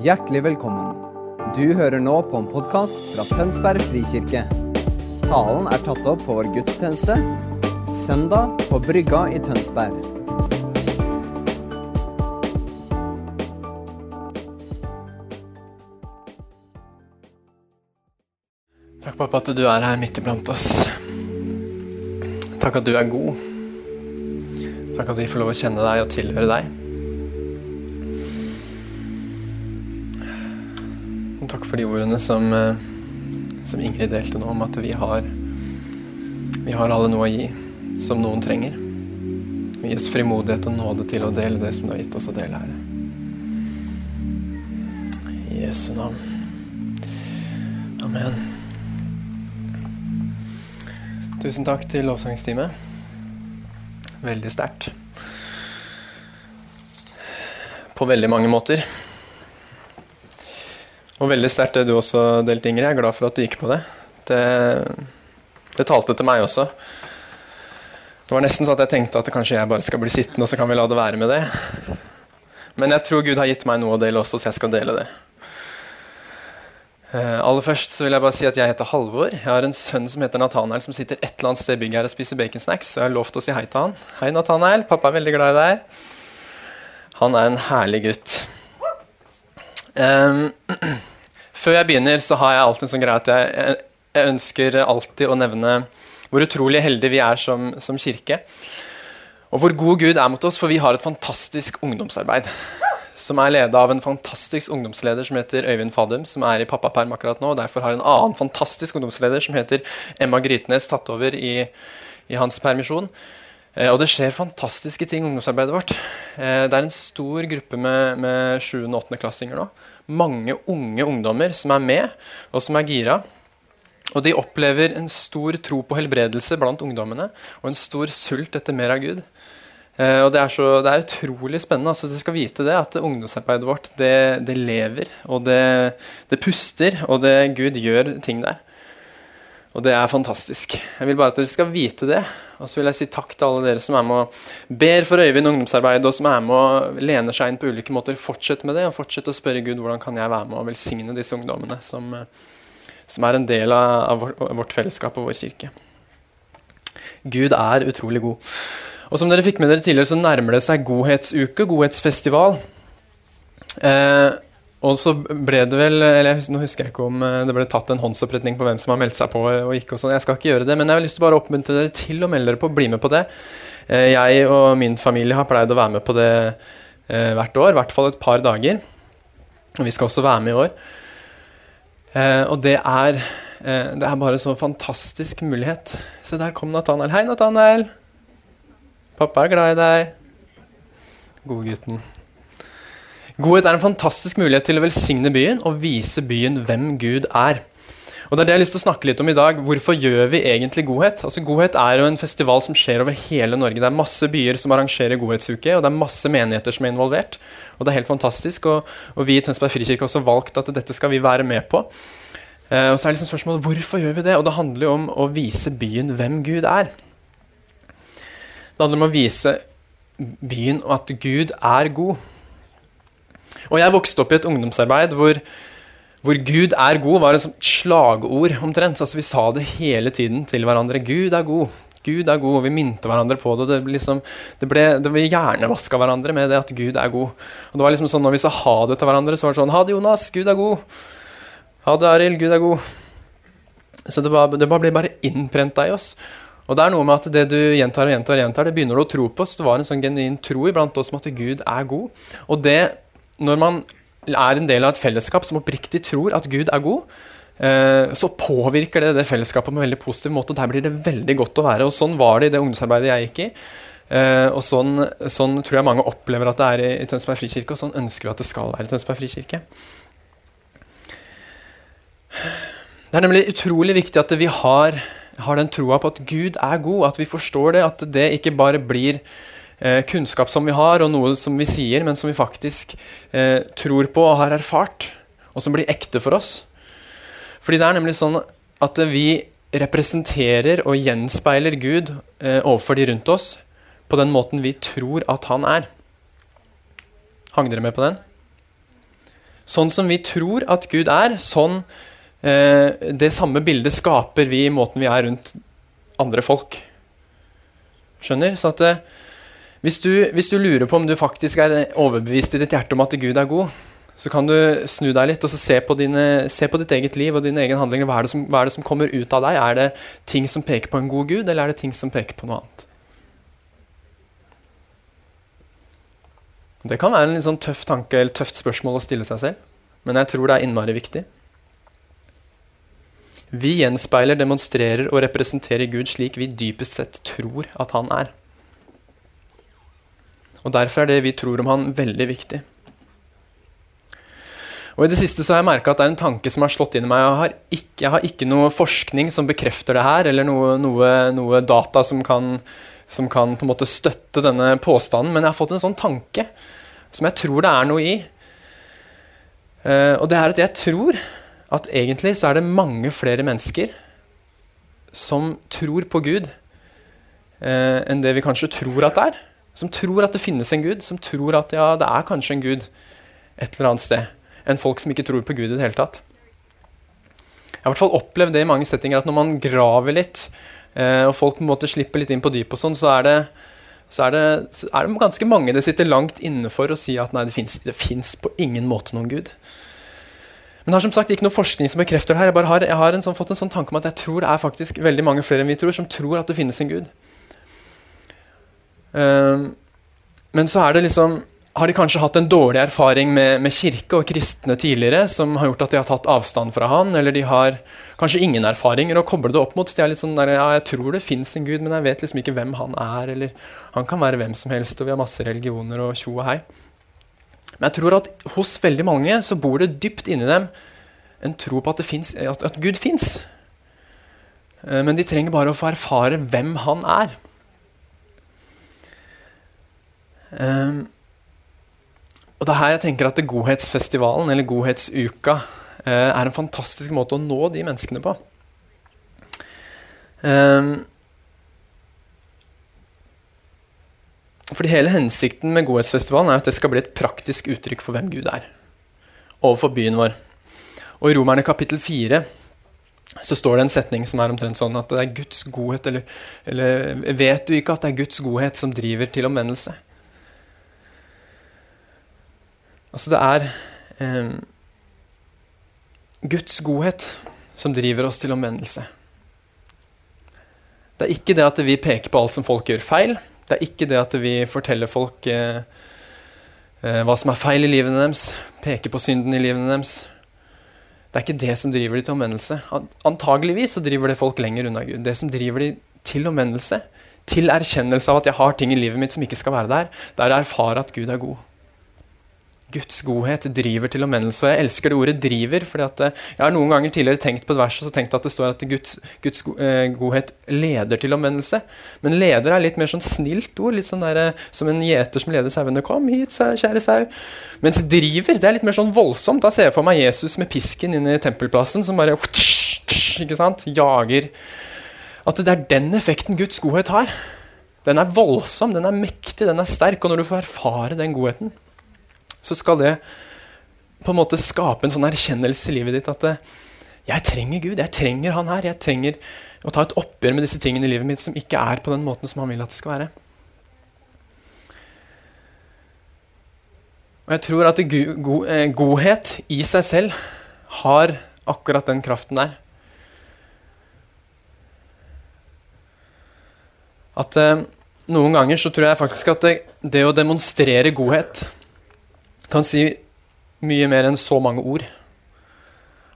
Hjertelig velkommen. Du hører nå på en podkast fra Tønsberg frikirke. Talen er tatt opp på vår gudstjeneste søndag på Brygga i Tønsberg. Takk, pappa, at du er her midt iblant oss. Takk at du er god. Takk at vi får lov å kjenne deg og tilhøre deg. For de ordene som, eh, som Ingrid delte nå, om at vi har, vi har alle noe å gi som noen trenger. Vi gis frimodighet og nåde til å dele det som du har gitt oss å dele, Herre. I Jesu navn. Amen. Tusen takk til lovsangsteamet. Veldig sterkt. På veldig mange måter. Og veldig sterkt det du også delte, Ingrid. Jeg er glad for at du gikk på det. Det, det talte til meg også. Det var nesten så at jeg tenkte at kanskje jeg bare skal bli sittende, og så kan vi la det være med det. Men jeg tror Gud har gitt meg noe å dele også, så jeg skal dele det. Uh, aller først så vil jeg bare si at jeg heter Halvor. Jeg har en sønn som heter Nathanael, som sitter et eller annet sted i bygget her og spiser baconsnacks. Så jeg har lovt å si hei til han. Hei, Nathanael. Pappa er veldig glad i deg. Han er en herlig gutt. Um, før jeg begynner, så har jeg alltid en sånn greie at jeg, jeg, ønsker alltid å nevne hvor utrolig heldige vi er som, som kirke. Og hvor god Gud er mot oss, for vi har et fantastisk ungdomsarbeid som er leda av en fantastisk ungdomsleder som heter Øyvind Fadum, som er i pappaperm akkurat nå. og Derfor har en annen fantastisk ungdomsleder som heter Emma Grytnes, tatt over i, i hans permisjon. Eh, og det skjer fantastiske ting i ungdomsarbeidet vårt. Eh, det er en stor gruppe med, med 7. og 8. klassinger nå. Mange unge ungdommer som er med, og som er gira. Og de opplever en stor tro på helbredelse blant ungdommene, og en stor sult etter mer av Gud. Eh, og det er, så, det er, utrolig spennende. altså Dere skal vite det, at ungdomsarbeidet vårt det, det lever, og det, det, puster, og det, Gud gjør ting der. Og det er fantastisk. Jeg vil bare at dere skal vite det. Og så vil jeg si takk til alle dere som er med og ber for Øyvind ungdomsarbeid, og som er med og lener seg inn på ulike måter. Fortsett med det, og fortsett å spørre Gud hvordan kan jeg være med og velsigne disse ungdommene som, som er en del av vårt fellesskap og vår kirke. Gud er utrolig god. Og som dere fikk med dere tidligere, så nærmer det seg godhetsuke, godhetsfestival. Eh, og så ble det vel eller Nå husker jeg ikke om eh, det ble tatt en håndsoppretning på hvem som har meldt seg på. og ikke og sånn, Jeg skal ikke gjøre det, men jeg har lyst til bare å oppmuntre dere til å melde dere på. Bli med på det. Eh, jeg og min familie har pleid å være med på det eh, hvert år. I hvert fall et par dager. Og vi skal også være med i år. Og det er, det er bare så fantastisk mulighet. Så der kom Nathanael. Hei, Nathanael. Pappa er glad i deg. Godgutten. Godhet er en fantastisk mulighet til å velsigne byen og vise byen hvem Gud er. Og Det er det jeg har lyst til å snakke litt om i dag. Hvorfor gjør vi egentlig godhet? Altså Godhet er jo en festival som skjer over hele Norge. Det er masse byer som arrangerer godhetsuke, og det er masse menigheter som er involvert. Og det er helt fantastisk. Og, og vi i Tønsberg frikirke har også valgt at dette skal vi være med på. Eh, og så er liksom spørsmålet hvorfor gjør vi det? Og det handler jo om å vise byen hvem Gud er. Det handler om å vise byen at Gud er god. Og Jeg vokste opp i et ungdomsarbeid hvor, hvor Gud er god var et slagord omtrent. Altså Vi sa det hele tiden til hverandre. Gud er god. Gud er god, og Vi minte hverandre på det. Det, liksom, det ble, det ble hjernevaska hverandre med det at Gud er god. Og det var liksom sånn Når vi sa ha det til hverandre, så var det sånn Ha det, Jonas. Gud er god. Ha det, Arild. Gud er god. Så det, var, det ble bare innprenta i oss. Og Det er noe med at det du gjentar og gjentar, og gjentar, det begynner du å tro på. Så det var en sånn genuin tro iblant oss om at Gud er god. Og det, når man er en del av et fellesskap som oppriktig tror at Gud er god, eh, så påvirker det det fellesskapet på en veldig positiv måte. og Der blir det veldig godt å være. og Sånn var det i det ungdomsarbeidet jeg gikk i. Eh, og sånn, sånn, tror jeg mange opplever at det er i, Tønsberg frikirke, og sånn ønsker vi at det skal være i Tønsberg frikirke. Det er nemlig utrolig viktig at vi har har den troa på at Gud er god, at vi forstår det, at det ikke bare blir eh, kunnskap som vi har, og noe som vi sier, men som vi faktisk eh, tror på og har erfart, og som blir ekte for oss. Fordi det er nemlig sånn at vi representerer og gjenspeiler Gud eh, overfor de rundt oss på den måten vi tror at han er. Hang dere med på den? Sånn som vi tror at Gud er, sånn eh, det samme bildet skaper vi i måten vi er rundt andre folk. Skjønner? Så at eh, hvis, du, hvis, du, lurer på om du faktisk er overbevist i ditt hjerte om at Gud er god, så kan du snu deg litt og se på, dine, se, på ditt eget liv og dine egne handlinger. Hva er, som, hva er, det som, kommer ut av deg? Er det ting som peker på en god Gud, eller er det ting som peker på noe annet? Det kan være en litt sånn tøff tanke eller tøft spørsmål å stille seg selv, men jeg tror det er innmari viktig. Vi gjenspeiler, demonstrerer og representerer Gud slik vi dypest sett tror at han er. Og Derfor er det vi tror om han, veldig viktig. Og I det siste så har jeg merka at det er en tanke som har slått inn i meg. Jeg har ikke, jeg har ikke noe forskning som bekrefter det her, eller noe, noe, noe data som kan som kan på en måte støtte denne påstanden, men jeg har fått en sånn tanke som jeg tror det er noe i. Uh, og det er at jeg tror at egentlig så er det mange flere mennesker som tror på Gud uh, enn det vi kanskje tror at det er. Som tror at det finnes en Gud, som tror at ja, det er kanskje en Gud et eller annet sted. Enn folk som ikke tror på Gud i det hele tatt. Jeg har i hvert fall opplevd det i mange settinger at når man graver litt eh, og folk på en måte slipper litt inn på dypet, og sånn, så, er det, så, er det, er ganske mange det sitter langt inne for å si at nei, det fins på ingen måte noen gud. Men jeg har som sagt ikke noe forskning som bekrefter det her. Jeg, har, jeg har en sånn, fått en sånn tanke om at jeg tror det er faktisk veldig mange flere enn vi tror, som tror at det finnes en gud. Um, men så er det liksom har de kanskje hatt en dårlig erfaring med, med, kirke og kristne tidligere, som har gjort at de har tatt avstand fra han, eller de har kanskje ingen erfaringer å koble det opp mot. Så de er litt sånn der, ja, jeg tror det fins en gud, men jeg vet liksom ikke hvem han er. Eller han kan være hvem som helst, og vi har masse religioner og tjo og hei. Men jeg tror at hos veldig mange så bor det dypt inni dem en tro på at, finnes, at, at Gud fins. Eh, men de trenger bare å få erfare hvem han er. Um, og det er her jeg tenker at Godhetsfestivalen, eller Godhetsuka, uh, er en fantastisk måte å nå de menneskene på. Um, fordi Hele hensikten med Godhetsfestivalen er at det skal bli et praktisk uttrykk for hvem Gud er. Overfor byen vår. Og I Romerne kapittel 4 så står det en setning som er omtrent sånn at det er Guds godhet, eller, eller vet du ikke at det er Guds godhet som driver til omvendelse? Altså, det er eh, Guds godhet som driver oss til omvendelse. Det er ikke det at vi peker på alt som folk gjør feil. Det er ikke det at vi forteller folk eh, eh, hva som er feil i livene deres, peker på synden i livene deres. Det er ikke det som driver de til omvendelse. Antageligvis så driver det folk lenger unna Gud. Det som driver de til omvendelse, til erkjennelse av at jeg har ting i livet mitt som ikke skal være der, det er å erfare at Gud er god. Guds godhet driver til omvendelse. Og jeg elsker det ordet 'driver'. for eh, Jeg har noen ganger tidligere tenkt på et vers og så tenkt at det står at Guds, Guds eh, godhet leder til omvendelse. Men leder er litt mer sånn snilt ord. litt sånn der, eh, Som en gjeter som leder sauene. 'Kom hit, kjære sau'. Mens 'driver' det er litt mer sånn voldsomt. Da ser jeg for meg Jesus med pisken inn i tempelplassen som bare ikke sant, jager At det er den effekten Guds godhet har. Den er voldsom, den er mektig, den er sterk. Og når du får erfare den godheten, så skal det på en måte skape en sånn erkjennelse i livet ditt at eh, jeg trenger Gud, jeg trenger Han her. Jeg trenger å ta et oppgjør med disse tingene i livet mitt som ikke er på den måten som Han vil at det skal være. Og jeg tror at go go eh, godhet i seg selv har akkurat den kraften der. At eh, noen ganger så tror jeg faktisk at det, det å demonstrere godhet kan si mye mer enn så mange ord.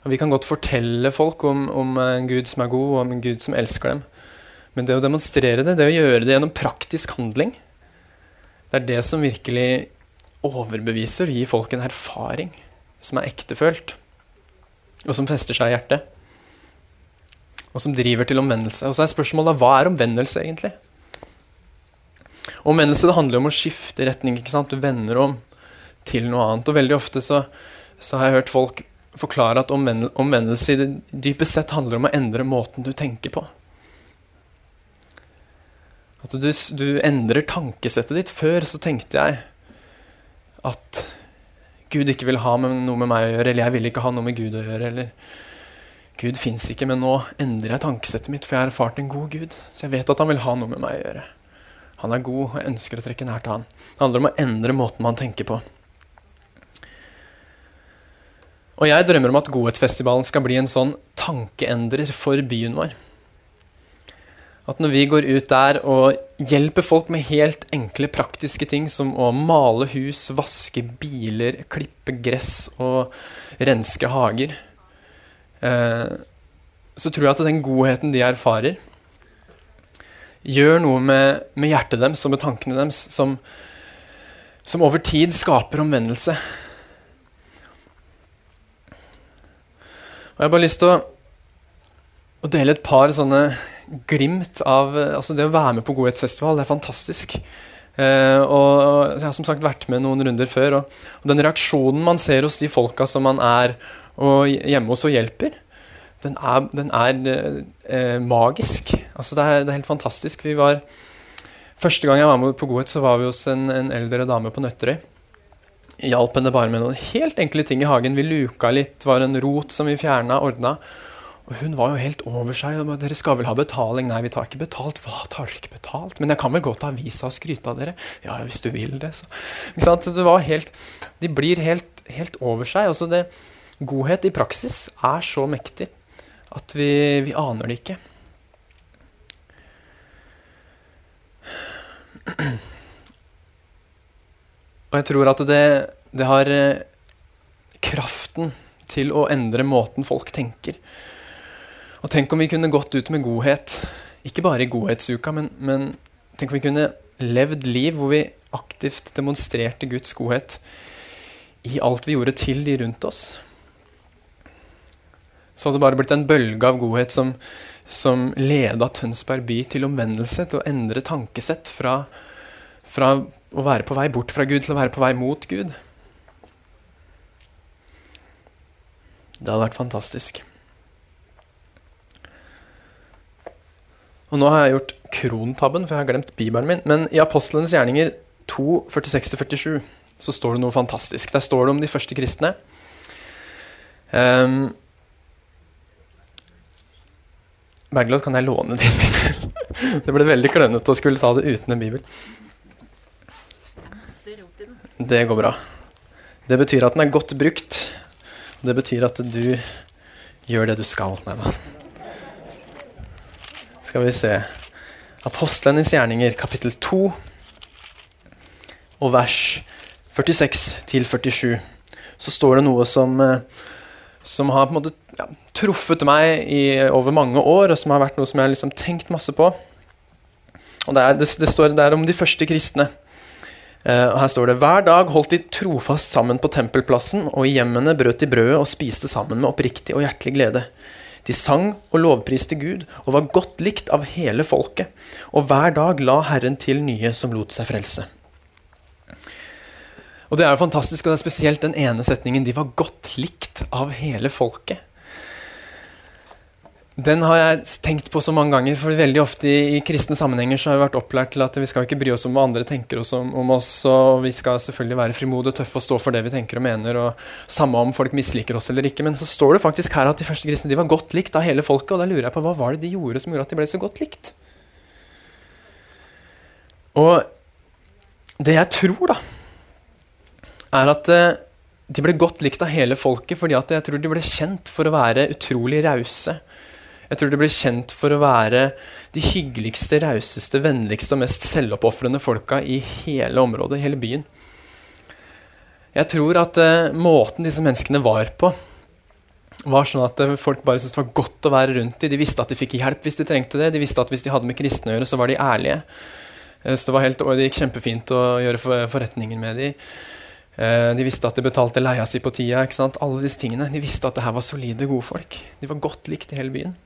Og vi kan godt fortelle folk om, om, en Gud som er god, og om en Gud som elsker dem. Men det å demonstrere det, det å gjøre det gjennom praktisk handling, det er det som virkelig overbeviser og gir folk en erfaring som er ektefølt, og som fester seg i hjertet. Og som driver til omvendelse. Og så er spørsmålet hva er omvendelse, egentlig? Omvendelse det handler om å skifte retning. ikke sant? Du vender om til noe annet. Og veldig ofte så, så har jeg hørt folk forklare at omvendelse i det dypest sett handler om å endre måten du tenker på. At du, du endrer tankesettet ditt. Før så tenkte jeg at Gud ikke vil ha noe med meg å gjøre, eller jeg vil ikke ha noe med Gud å gjøre. eller Gud fins ikke, men nå endrer jeg tankesettet mitt, for jeg har erfart en god Gud. Så jeg vet at han vil ha noe med meg å gjøre. Han er god, og jeg ønsker å trekke nær til han. Det handler om å endre måten man tenker på. Og jeg drømmer om at Godhetfestivalen skal bli en sånn tankeendrer for byen vår. At når vi går ut der og hjelper folk med helt enkle, praktiske ting som å male hus, vaske biler, klippe gress og renske hager, eh, så tror jeg at den godheten de erfarer, gjør noe med, med hjertet deres og med tankene deres som, som over tid skaper omvendelse. Og Jeg har bare lyst til å, å dele et par sånne glimt av altså Det å være med på Godhetsfestival, det er fantastisk. Uh, og Jeg har som sagt vært med noen runder før. Og, og den reaksjonen man ser hos de folka som man er og hjemme hos og hjelper, den er, den er uh, magisk. Altså det er, det er, helt fantastisk. Vi var, første gang jeg var med på Godhet, så var vi hos en, en eldre dame på Nøtterøy hjalp henne bare med noen helt enkle ting i hagen. Vi luka litt, var en rot som vi fjerna, ordna. Og hun var jo helt over seg. 'Dere skal vel ha betaling?' 'Nei, vi tar ikke betalt.' 'Hva, tar dere ikke betalt?' 'Men jeg kan vel gå til avisa og skryte av dere?' 'Ja, hvis du vil det, så.' Ikke sant? Det var helt, de blir helt, helt over seg. Altså det, godhet i praksis er så mektig at vi, vi aner det ikke. Og jeg tror at det, det har eh, kraften til å endre måten folk tenker. Og tenk om vi kunne gått ut med godhet, ikke bare i godhetsuka, men, men tenk om vi kunne levd liv hvor vi aktivt demonstrerte Guds godhet i alt vi gjorde til de rundt oss. Så hadde det bare blitt en bølge av godhet som, som leda Tønsberg by til omvendelse, til å endre tankesett fra, fra å være på vei bort fra Gud til å være på vei mot Gud. Det hadde vært fantastisk. Og nå har jeg gjort krontabben, for jeg har glemt bibelen min. Men i Apostlenes gjerninger 2, 46-47 så står det noe fantastisk. Der står det om de første kristne. Um, Bergljot, kan jeg låne din bibel? det ble veldig klønete å skulle ta det uten en bibel. Det går bra. Det betyr at den er godt brukt. Det betyr at du gjør det du skal. Nei da. Skal vi se Apostlenes gjerninger, kapittel 2, og vers 46 47. Så står det noe som, eh, som har på en måte ja, truffet meg i, over mange år, og som har vært noe som jeg har liksom tenkt masse på. Og det, er, det, det står der om de første kristne. Uh, og her står det Hver dag holdt de trofast sammen på tempelplassen, og i hjemmene brøt de brødet og spiste sammen med oppriktig og hjertelig glede. De sang og lovpriste Gud og var godt likt av hele folket, og hver dag la Herren til nye som lot seg frelse. Og Det er jo fantastisk, og det er spesielt den ene setningen. De var godt likt av hele folket. Den har jeg tenkt på så mange ganger, for veldig ofte i, i kristne sammenhenger så har vi vært opplært til at vi skal ikke bry oss om hva andre tenker oss om, om, oss, og vi skal selvfølgelig være frimodige og tøffe og stå for det vi tenker og mener, og samme om folk misliker oss eller ikke. Men så står det faktisk her at de første kristne de var godt likt av hele folket, og da lurer jeg på hva var det de gjorde som gjorde at de ble så godt likt? Og det jeg tror, da, er at eh, de ble godt likt av hele folket fordi at jeg tror de ble kjent for å være utrolig rause jeg tror de ble kjent for å være de hyggeligste, rauseste, vennligste og mest selvoppofrende folka i hele området, i hele byen. Jeg tror at uh, måten disse menneskene var på, var sånn at uh, folk bare syntes det var godt å være rundt dem. De visste at de fikk hjelp hvis de trengte det. De visste at hvis de hadde med kristne å gjøre, så var de ærlige. Uh, så det, var helt, det gikk kjempefint å gjøre for, forretninger med dem. De visste at de betalte leia si på tida. Alle disse tingene. De visste at det her var solide, gode folk. De var godt likt i hele byen.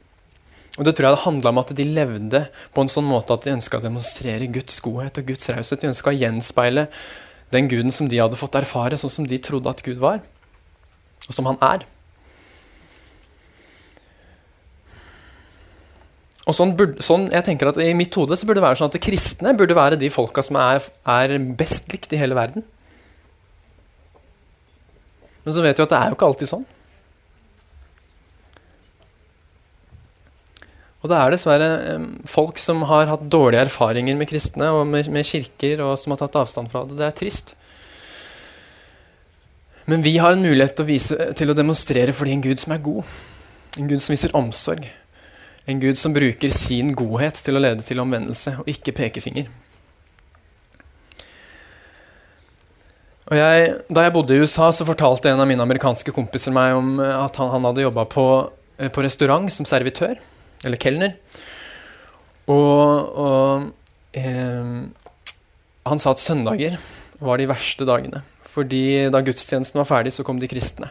Og Det tror jeg det handla om at de levde på en sånn måte at de ønska å demonstrere Guds godhet og Guds raushet. De ønska å gjenspeile den guden som de hadde fått erfare, sånn som de trodde at Gud var, og som han er. Og sånn, burde, sånn, jeg tenker at I mitt hode så burde det være sånn at kristne burde være de folka som er, er best likt i hele verden. Men så vet vi at det er jo ikke alltid sånn. Og det er dessverre eh, folk som har hatt dårlige erfaringer med kristne og med, med, kirker, og som har tatt avstand fra det. Det er trist. Men vi har en mulighet til å, vise, til å demonstrere for en Gud som er god. En Gud som viser omsorg. En Gud som bruker sin godhet til å lede til omvendelse, og ikke pekefinger. Og jeg, da jeg bodde i USA, så fortalte en av mine amerikanske kompiser meg om at han, han hadde jobba på, eh, på restaurant som servitør eller kelner. Og, og eh, han sa at søndager var de verste dagene. Fordi da gudstjenesten var ferdig, så kom de kristne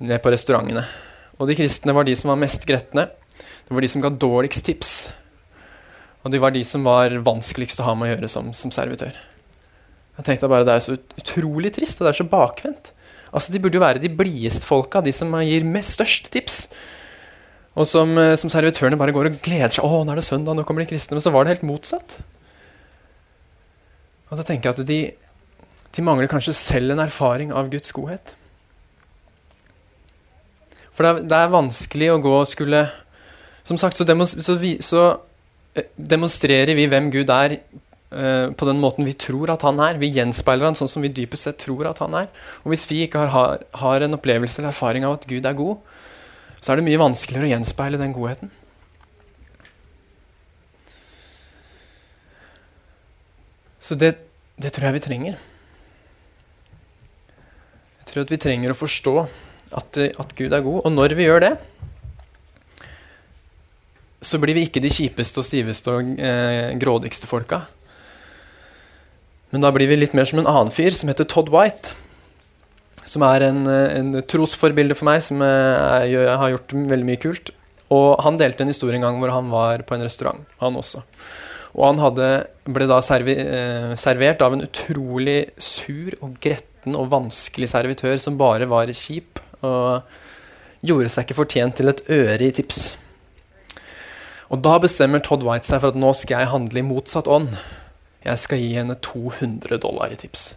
ned på restaurantene. Og de kristne var de som var mest gretne. Det var de som ga dårligst tips. Og de var de som var vanskeligst å ha med å gjøre som, som servitør. Jeg tenkte bare Det er så utrolig trist, og det er så bakvendt. Altså, De burde jo være de blideste folka, de som gir mest størst tips. Og som, eh, som, servitørene bare går og gleder seg. 'Å, nå er det søndag, nå kommer de kristne.' Men så var det helt motsatt. Og da tenker jeg at de, de mangler kanskje selv en erfaring av Guds godhet. For det er, det er vanskelig å gå og skulle Som sagt så, så, vi, så eh, demonstrerer vi hvem Gud er uh, på den måten vi tror at han er. Vi gjenspeiler han sånn som vi dypest sett tror at han er. Og hvis vi ikke har, har en opplevelse eller erfaring av at Gud er god, så er det mye vanskeligere å gjenspeile den godheten. Så det, det, tror jeg vi trenger. Jeg tror at vi trenger å forstå at, at, Gud er god. Og når vi gjør det, så blir vi ikke de kjipeste og stiveste og eh, grådigste folka. Men da blir vi litt mer som en annen fyr som heter Todd White som er en, en trosforbilde for meg, som jeg, jeg har gjort veldig mye kult. Og han delte en historie en gang hvor han var på en restaurant, han også. Og han hadde, ble da servi, eh, servert av en utrolig sur og gretten og vanskelig servitør som bare var kjip. Og gjorde seg ikke fortjent til et øre i tips. Og da bestemmer Todd White seg for at nå skal jeg handle i motsatt ånd. Jeg skal gi henne 200 dollar i tips.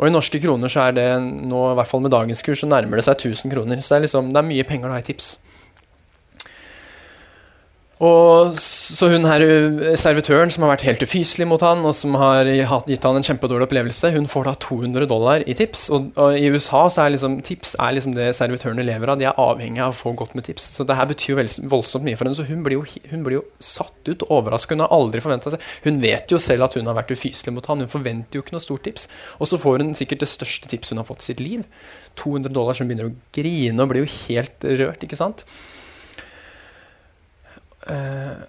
Og i norske kroner så er det nå, i hvert fall med dagens kurs, så nærmer det seg 1000 kroner. Så det er, liksom, det er mye penger ha i tips. Og så hun her servitøren som har vært helt ufyselig mot han, og som har gitt han en kjempedårlig opplevelse, hun får da 200 dollar i tips. Og, og i USA så er liksom, tips er liksom det servitørene lever av. De er avhengig av å få godt med tips. Så det her betyr jo voldsomt mye for henne. Så hun blir jo, hun blir jo satt ut og overraska. Hun har aldri forventa seg Hun vet jo selv at hun har vært ufyselig mot han. Hun forventer jo ikke noe stort tips. Og så får hun sikkert det største tipset hun har fått i sitt liv. 200 dollar, så hun begynner å grine og blir jo helt rørt, ikke sant. Uh,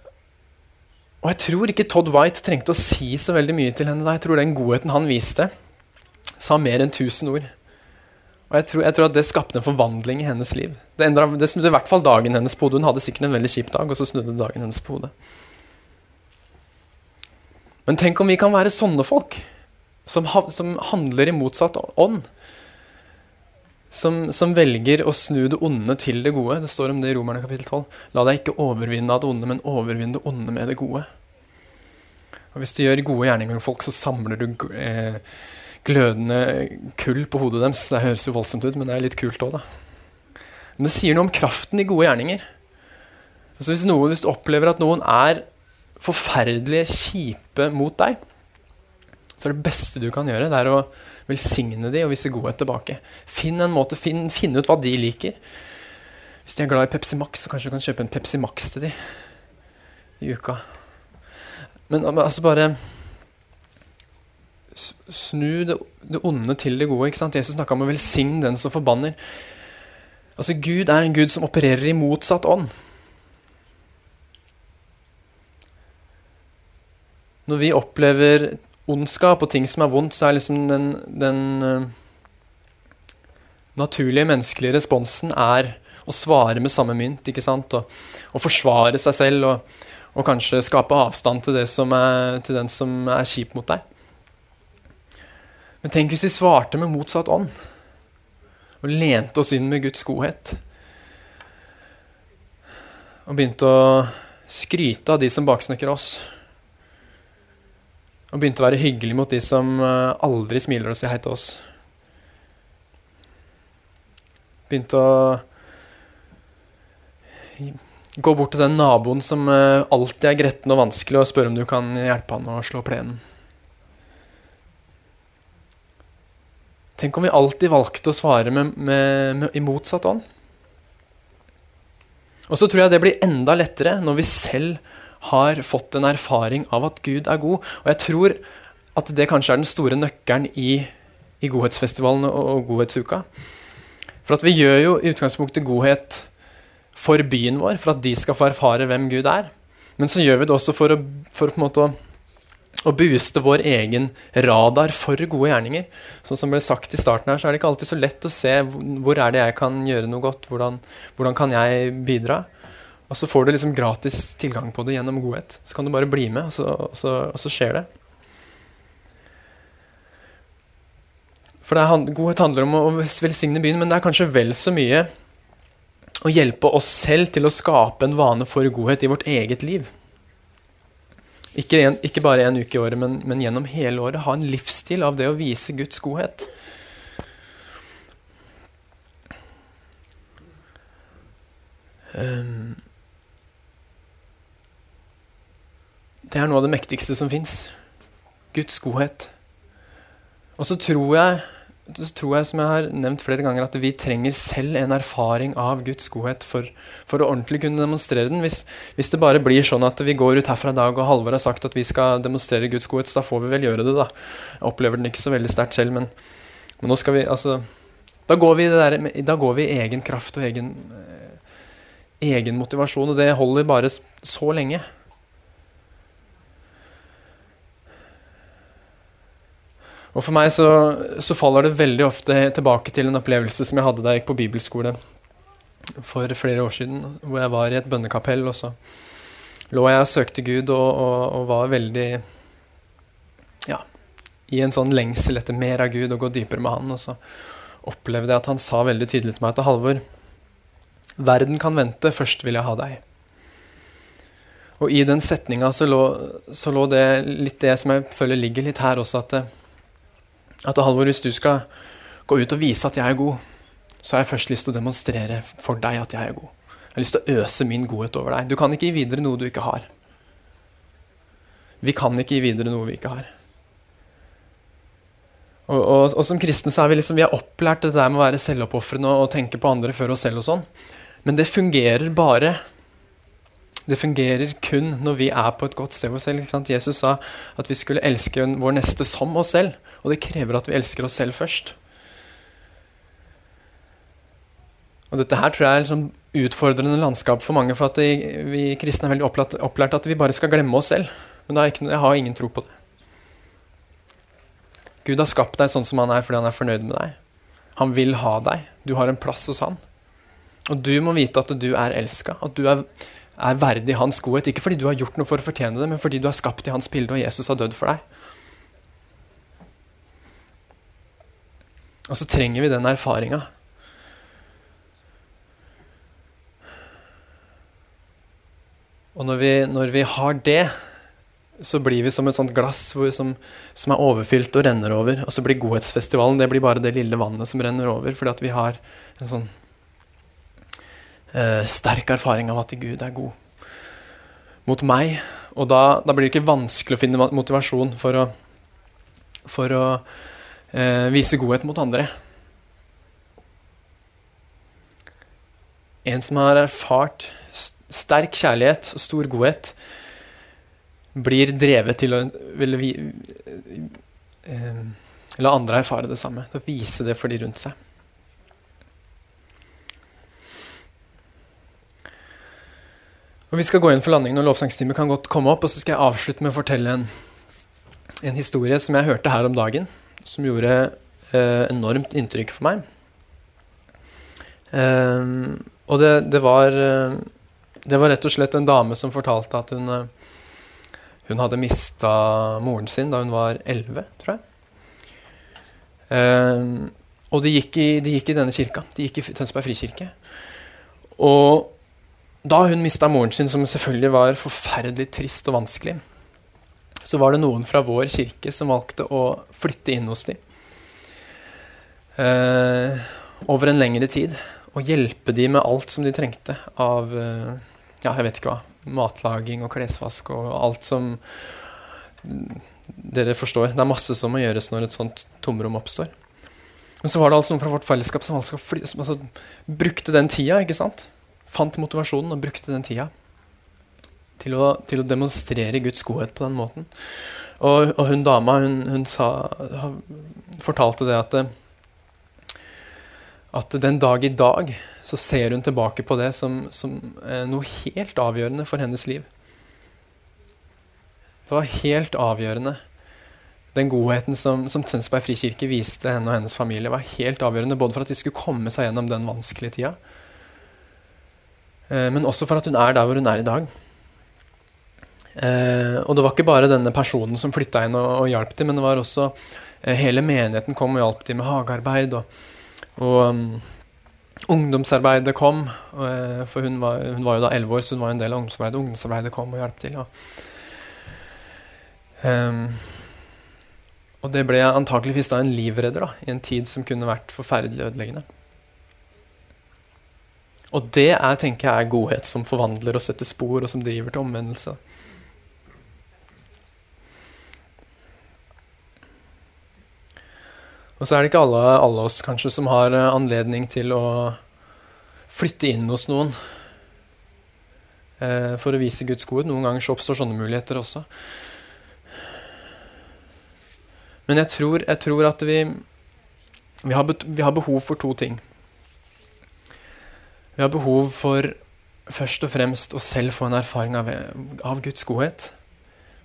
og jeg tror ikke Todd White trengte å si så veldig mye til henne. da. Jeg tror den godheten han viste, sa mer enn 1000 ord. Og jeg tror, jeg tror, at det skapte en forvandling i hennes liv. Det, endret, det snudde i hvert fall dagen hennes på hodet. Hun hadde sikkert en veldig kjip dag, og så snudde dagen hennes på hodet. Men tenk om vi kan være sånne folk, som, som handler i motsatt ånd som, som, velger å snu det onde til det gode. Det står om det i Romerne kapittel 12. La deg ikke overvinne av det onde, men overvinne det onde med det gode. Og Hvis du gjør gode gjerninger med folk, så samler du eh, glødende kull på hodet deres. Det høres jo voldsomt ut, men det er litt kult òg, da. Men det sier noe om kraften i gode gjerninger. Altså hvis, noen, hvis du opplever at noen er forferdelige kjipe mot deg, så er det beste du kan gjøre, det er å Velsigne de og vise godhet tilbake. Finn en måte, finn, finn, ut hva de liker. Hvis de er glad i Pepsi Max, så kanskje du kan kjøpe en Pepsi Max til de i uka. Men altså bare Snu det, det onde til det gode. ikke sant? Jesus snakka om å velsigne den som forbanner. Altså Gud er en Gud som opererer i motsatt ånd. Når vi opplever ondskap og ting som er vondt, så er liksom den, den uh, naturlige menneskelige responsen er å svare med samme mynt. ikke sant? Og, og forsvare seg selv og, og, kanskje skape avstand til, er, til den som er kjip mot deg. Men tenk hvis vi svarte med motsatt ånd og lente oss inn med Guds godhet. Og begynte å skryte av de som baksnakker oss. Og begynte å være hyggelig mot de som eh, aldri smiler og sier hei til oss. Begynte å gå bort til den naboen som uh, alltid er gretten og vanskelig, og spørre om du kan hjelpe han å slå plenen. Tenk om vi alltid valgte å svare med, med, med, i motsatt ånd. Og så tror jeg det blir enda lettere når vi selv har fått en erfaring av at Gud er god. Og jeg tror at det kanskje er den store nøkkelen i, i godhetsfestivalen og, og, godhetsuka. For at vi gjør jo i utgangspunktet godhet for byen vår, for at de skal få erfare hvem Gud er. Men så gjør vi det også for å, for å, å booste vår egen radar for gode gjerninger. Sånn som ble sagt i starten her, så er det ikke alltid så lett å se hvor er det jeg kan gjøre noe godt. Hvordan, hvordan kan jeg bidra? Og så får du liksom gratis tilgang på det gjennom godhet. Så kan du bare bli med, og så, og så, og så skjer det. For det, godhet handler om å velsigne byen, men det er kanskje vel så mye å hjelpe oss selv til å skape en vane for godhet i vårt eget liv. Ikke, en, ikke bare en uke i året, men, men, gjennom hele året. Ha en livsstil av det å vise Guds godhet. Um, det er noe av det mektigste som fins. Guds godhet. Og så tror jeg så tror jeg, som jeg har nevnt flere ganger, at vi trenger selv en erfaring av Guds godhet for, for å ordentlig kunne demonstrere den. Hvis, hvis, det bare blir sånn at vi går ut herfra i dag og Halvor har sagt at vi skal demonstrere Guds godhet, så da får vi vel gjøre det, da. Jeg opplever den ikke så veldig sterkt selv, men, men, nå skal vi altså Da går vi, der, da går vi i egen kraft og egen, eh, egen motivasjon, og det holder bare så lenge. Og For meg så, så, faller det veldig ofte tilbake til en opplevelse som jeg hadde da jeg gikk på bibelskole for flere år siden, hvor jeg var i et bønnekapell. og så lå jeg og søkte Gud og, og, og, var veldig ja, i en sånn lengsel etter mer av Gud og gå dypere med Han. Og så opplevde jeg at han sa veldig tydelig til meg til Halvor Verden kan vente, først vil jeg ha deg. Og i den setninga så, så lå, det litt det som jeg føler ligger litt her også, at det, at Halvor, hvis du skal gå ut og vise at jeg er god, så har jeg først lyst til å demonstrere for deg at jeg er god. Jeg har lyst til å øse min godhet over deg. Du kan ikke gi videre noe du ikke har. Vi kan ikke gi videre noe vi ikke har. Og, og, og som kristne så er vi liksom, vi har opplært det der med å være selvoppofrende og, og tenke på andre før oss selv og sånn. Men det fungerer bare det fungerer kun når vi er på et godt sted for oss selv. Jesus sa at vi skulle elske vår neste som oss selv. Og det krever at vi elsker oss selv først. Og Dette her tror jeg er liksom utfordrende landskap for mange. For at vi kristne er veldig opplært, opplært, at vi bare skal glemme oss selv. Men ikke, jeg har ingen tro på det. Gud har skapt deg sånn som han er fordi han er fornøyd med deg. Han vil ha deg. Du har en plass hos han. Og du må vite at du er elska. At du er er verdig hans godhet. Ikke fordi du har gjort noe for å fortjene det, men fordi du er skapt i hans bilde, og Jesus har dødd for deg. Og så trenger vi den erfaringa. Og når vi, når vi, har det, så blir vi som et sånt glass hvor, som, som, er overfylt og renner over. Og så blir godhetsfestivalen det blir bare det lille vannet som renner over, fordi at vi har en sånn eh, sterk erfaring av at Gud er god mot meg. Og da, da, blir det ikke vanskelig å finne motivasjon for å, for å eh, vise godhet mot andre. En som har erfart sterk kjærlighet og stor godhet, blir drevet til å ville vi, eh, la andre erfare det samme. Til å vise det for de rundt seg. Og Vi skal gå inn for landingen, og lovsangstimen kan godt komme opp. og Så skal jeg avslutte med å fortelle en, en historie som jeg hørte her om dagen. Som gjorde eh, enormt inntrykk for meg. Eh, og det, det, var, eh, det, var rett og slett en dame som fortalte at hun, eh, hun hadde mista moren sin da hun var 11, tror jeg. Eh, og de gikk, i, de gikk, i, denne kirka. De gikk i Tønsberg frikirke. Og da hun mista moren sin, som selvfølgelig var forferdelig trist og vanskelig, så var det noen fra vår kirke som valgte å flytte inn hos dem. Eh, over en lengre tid. og hjelpe dem med alt som de trengte av eh, ja, jeg vet ikke hva, matlaging og klesvask og alt som dere forstår. Det er masse som må gjøres når et sånt tomrom oppstår. Men så var det altså noen fra vårt fellesskap som, altså, som altså, brukte den tida, ikke sant? Fant motivasjonen og brukte den tida til å, til å demonstrere Guds godhet på den måten. Og, og hun dama hun, hun sa, fortalte det at, at den dag i dag så ser hun tilbake på det som, som eh, noe helt avgjørende for hennes liv. Det var helt avgjørende. Den godheten som, som Tønsberg frikirke viste henne og hennes familie, var helt avgjørende både for at de skulle komme seg gjennom den vanskelige tida, eh, men også for at hun er der hvor hun er i dag. Eh, og det var ikke bare denne personen som flytta inn og, og hjalp dem, men det var også eh, hele menigheten kom og hjalp dem med hagearbeid. Og, og um, ungdomsarbeidet kom, og, eh, for hun var, hun var, jo da elleve år, så hun var en del av ungdomsarbeidet. Ungdomsarbeidet kom og hjalp til. Um, og det ble antakeligvis da en livredder da, i en tid som kunne vært forferdelig ødeleggende. Og det er, tenker jeg, godhet som forvandler og setter spor, og som driver til omvendelse. Og så er det ikke alle, alle oss kanskje som har eh, anledning til å flytte inn hos noen eh, for å vise Guds godhet. Noen ganger så oppstår sånne muligheter også. Men jeg tror, jeg tror at vi, vi, har, vi har behov for to ting. Vi har behov for først og fremst å selv få en erfaring av, av Guds godhet.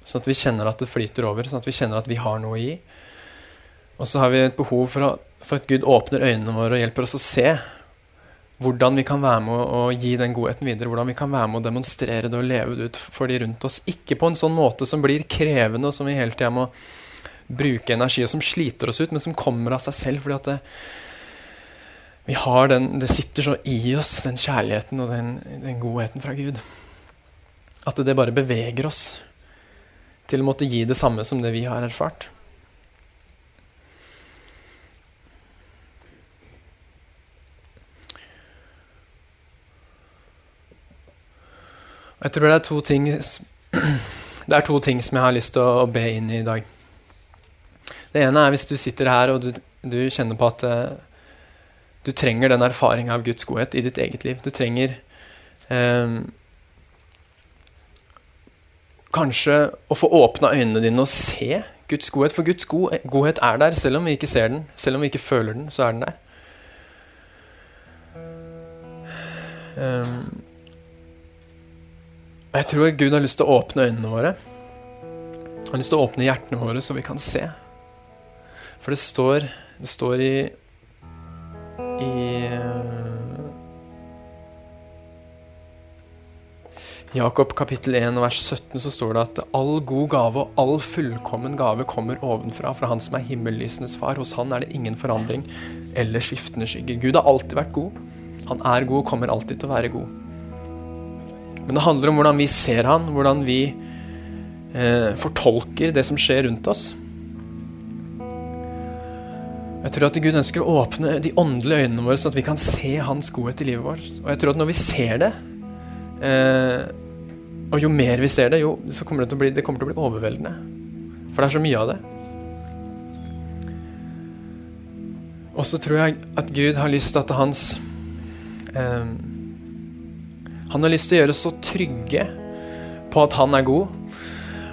Sånn at vi kjenner at det flyter over, sånn at vi kjenner at vi har noe å gi. Og så har vi et behov for, å, for, at Gud åpner øynene våre og hjelper oss å se hvordan vi kan være med å, å gi den godheten videre. Hvordan vi kan være med å demonstrere det og leve det ut for de rundt oss. Ikke på en sånn måte som blir krevende, og som vi hele tida må bruke energi, og som sliter oss ut, men som kommer av seg selv. fordi at det, vi har den, det sitter så i oss, den kjærligheten og den, den godheten fra Gud. At det bare beveger oss til å måtte gi det samme som det vi har erfart. Jeg tror det er to ting Det er to ting som jeg har lyst til å, be inn i i dag. Det ene er hvis du sitter her og du, du kjenner på at uh, du trenger den erfaringa av Guds godhet i ditt eget liv. Du trenger um, kanskje å få åpna øynene dine og se Guds godhet. For Guds go godhet er der, selv om vi ikke ser den, selv om vi ikke føler den, så er den der. Um, jeg tror Gud har lyst til å åpne øynene våre. Han har lyst til å åpne hjertene våre, så vi kan se. For det står, det står i, i Jakob kapittel 1 vers 17 så står det at all god gave og all fullkommen gave kommer ovenfra, fra Han som er himmellysenes far. Hos Han er det ingen forandring eller skiftende skygger. Gud har alltid vært god. Han er god og kommer alltid til å være god. Men det handler om hvordan vi ser han, hvordan vi eh, fortolker det som skjer rundt oss. Jeg tror at Gud ønsker å åpne de åndelige øynene våre, så at vi kan se Hans godhet i livet vårt. Og jeg tror at når vi ser det, eh, og jo mer vi ser det, jo så kommer det, til å bli, det til å bli overveldende. For det er så mye av det. Og så tror jeg at Gud har lyst til at hans eh, han har lyst til å gjøre oss så trygge på at han er god.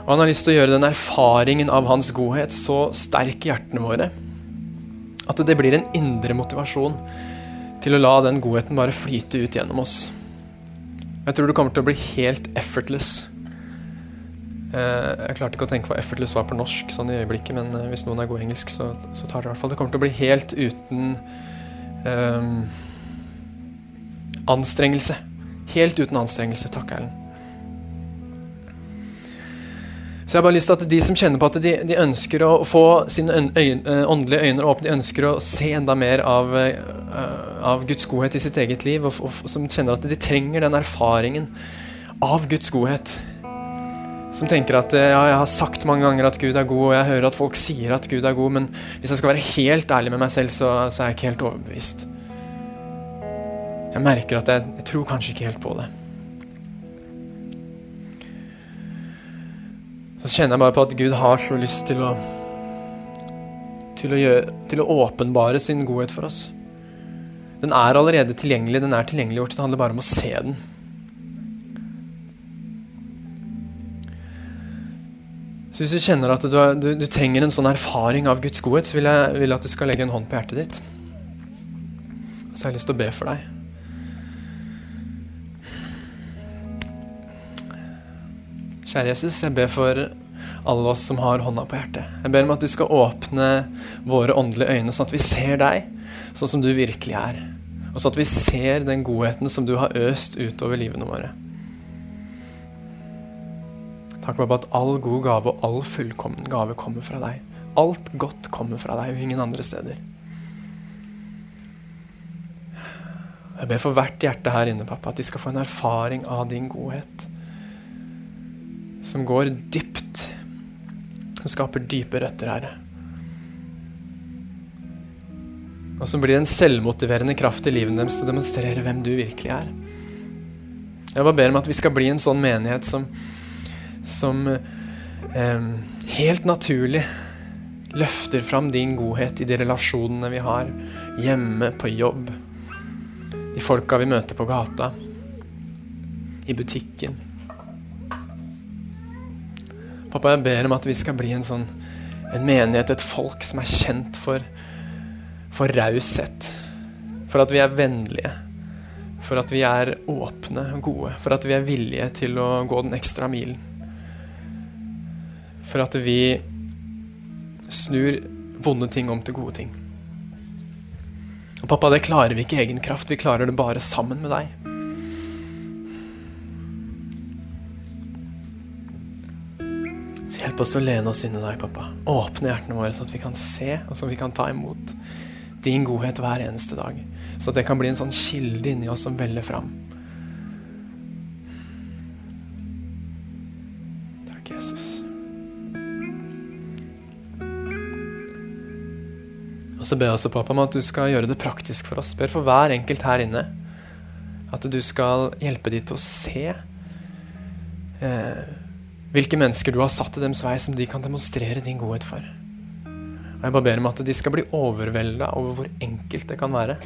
Og han har lyst til å gjøre den erfaringen av hans godhet så sterk i hjertene våre at det blir en indre motivasjon til å la den godheten bare flyte ut gjennom oss. Jeg tror det kommer til å bli helt effortless. Eh, jeg klarte ikke å tenke hva effortless var på norsk sånn i øyeblikket, men eh, hvis noen er god engelsk, så, så, tar det i hvert fall. Det kommer til å bli helt uten um, anstrengelse. Helt uten anstrengelse. Takk, Erlend. Så jeg har bare lyst til at de som kjenner på at de, de ønsker å få sine øyne, eh, åndelige øyne åpne, de ønsker å se enda mer av, uh, av Guds godhet i sitt eget liv, og, og, som kjenner at de trenger den erfaringen av Guds godhet. Som tenker at ja, jeg har sagt mange ganger at Gud er god, og jeg hører at folk sier at Gud er god, men hvis jeg skal være helt ærlig med meg selv, så, så er jeg ikke helt overbevist. Jeg merker at jeg, jeg tror kanskje ikke helt på det. Så kjenner jeg bare på at Gud har så lyst til å til å, gjøre, til å åpenbare sin godhet for oss. Den er allerede tilgjengelig, den er tilgjengeliggjort. Det handler bare om å se den. Så hvis du kjenner at du, du, du trenger en sånn erfaring av Guds godhet, så vil jeg, vil at du skal legge en hånd på hjertet ditt. Så har jeg lyst til å be for deg. Kjære Jesus, jeg ber for alle oss som har hånda på hjertet. Jeg ber om at du skal åpne våre åndelige øyne, sånn at vi ser deg sånn som du virkelig er. Og sånn at vi ser den godheten som du har øst utover livene våre. Takk for at all god gave og all fullkommen gave kommer fra deg. Alt godt kommer fra deg og ingen andre steder. Jeg ber for hvert hjerte her inne, pappa, at de skal få en erfaring av din godhet. Som går dypt. Som skaper dype røtter, Herre. Og som blir en selvmotiverende kraft i livet deres til å demonstrere hvem du virkelig er. Jeg bare ber om at vi skal bli en sånn menighet som, som eh, helt naturlig løfter fram din godhet i de relasjonene vi har, hjemme, på jobb, de folka vi møter på gata, i butikken. Pappa, jeg ber om at vi skal bli en sånn en menighet, et folk som er kjent for, for raushet. For at vi er vennlige. For at vi er åpne og gode. For at vi er villige til å gå den ekstra milen. For at vi snur vonde ting om til gode ting. Og pappa, det klarer vi ikke i egen kraft. Vi klarer det bare sammen med deg. Hjelp oss å lene oss inn i deg, pappa. Åpne hjertene våre, så at vi kan se, og så vi kan ta imot din godhet hver eneste dag. Så det kan bli en sånn kilde inni oss som veller fram. Takk, Jesus. Og så ber jeg også pappa om at du skal gjøre det praktisk for oss. Ber for hver enkelt her inne. At du skal hjelpe de til å se eh, hvilke mennesker du har satt i deres vei som de kan demonstrere din godhet for. Og Jeg bare ber om at de skal bli overvelda over hvor enkelt det kan være.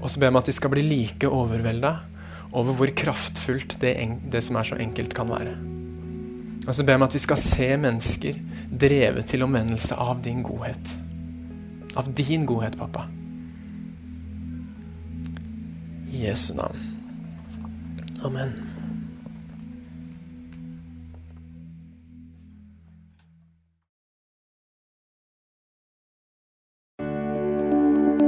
Og så ber jeg om at de skal bli like overvelda over hvor kraftfullt det, det som er så enkelt, kan være. Og så ber jeg om at vi skal se mennesker drevet til omvendelse av din godhet. Av din godhet, pappa. I Jesu navn. Amen.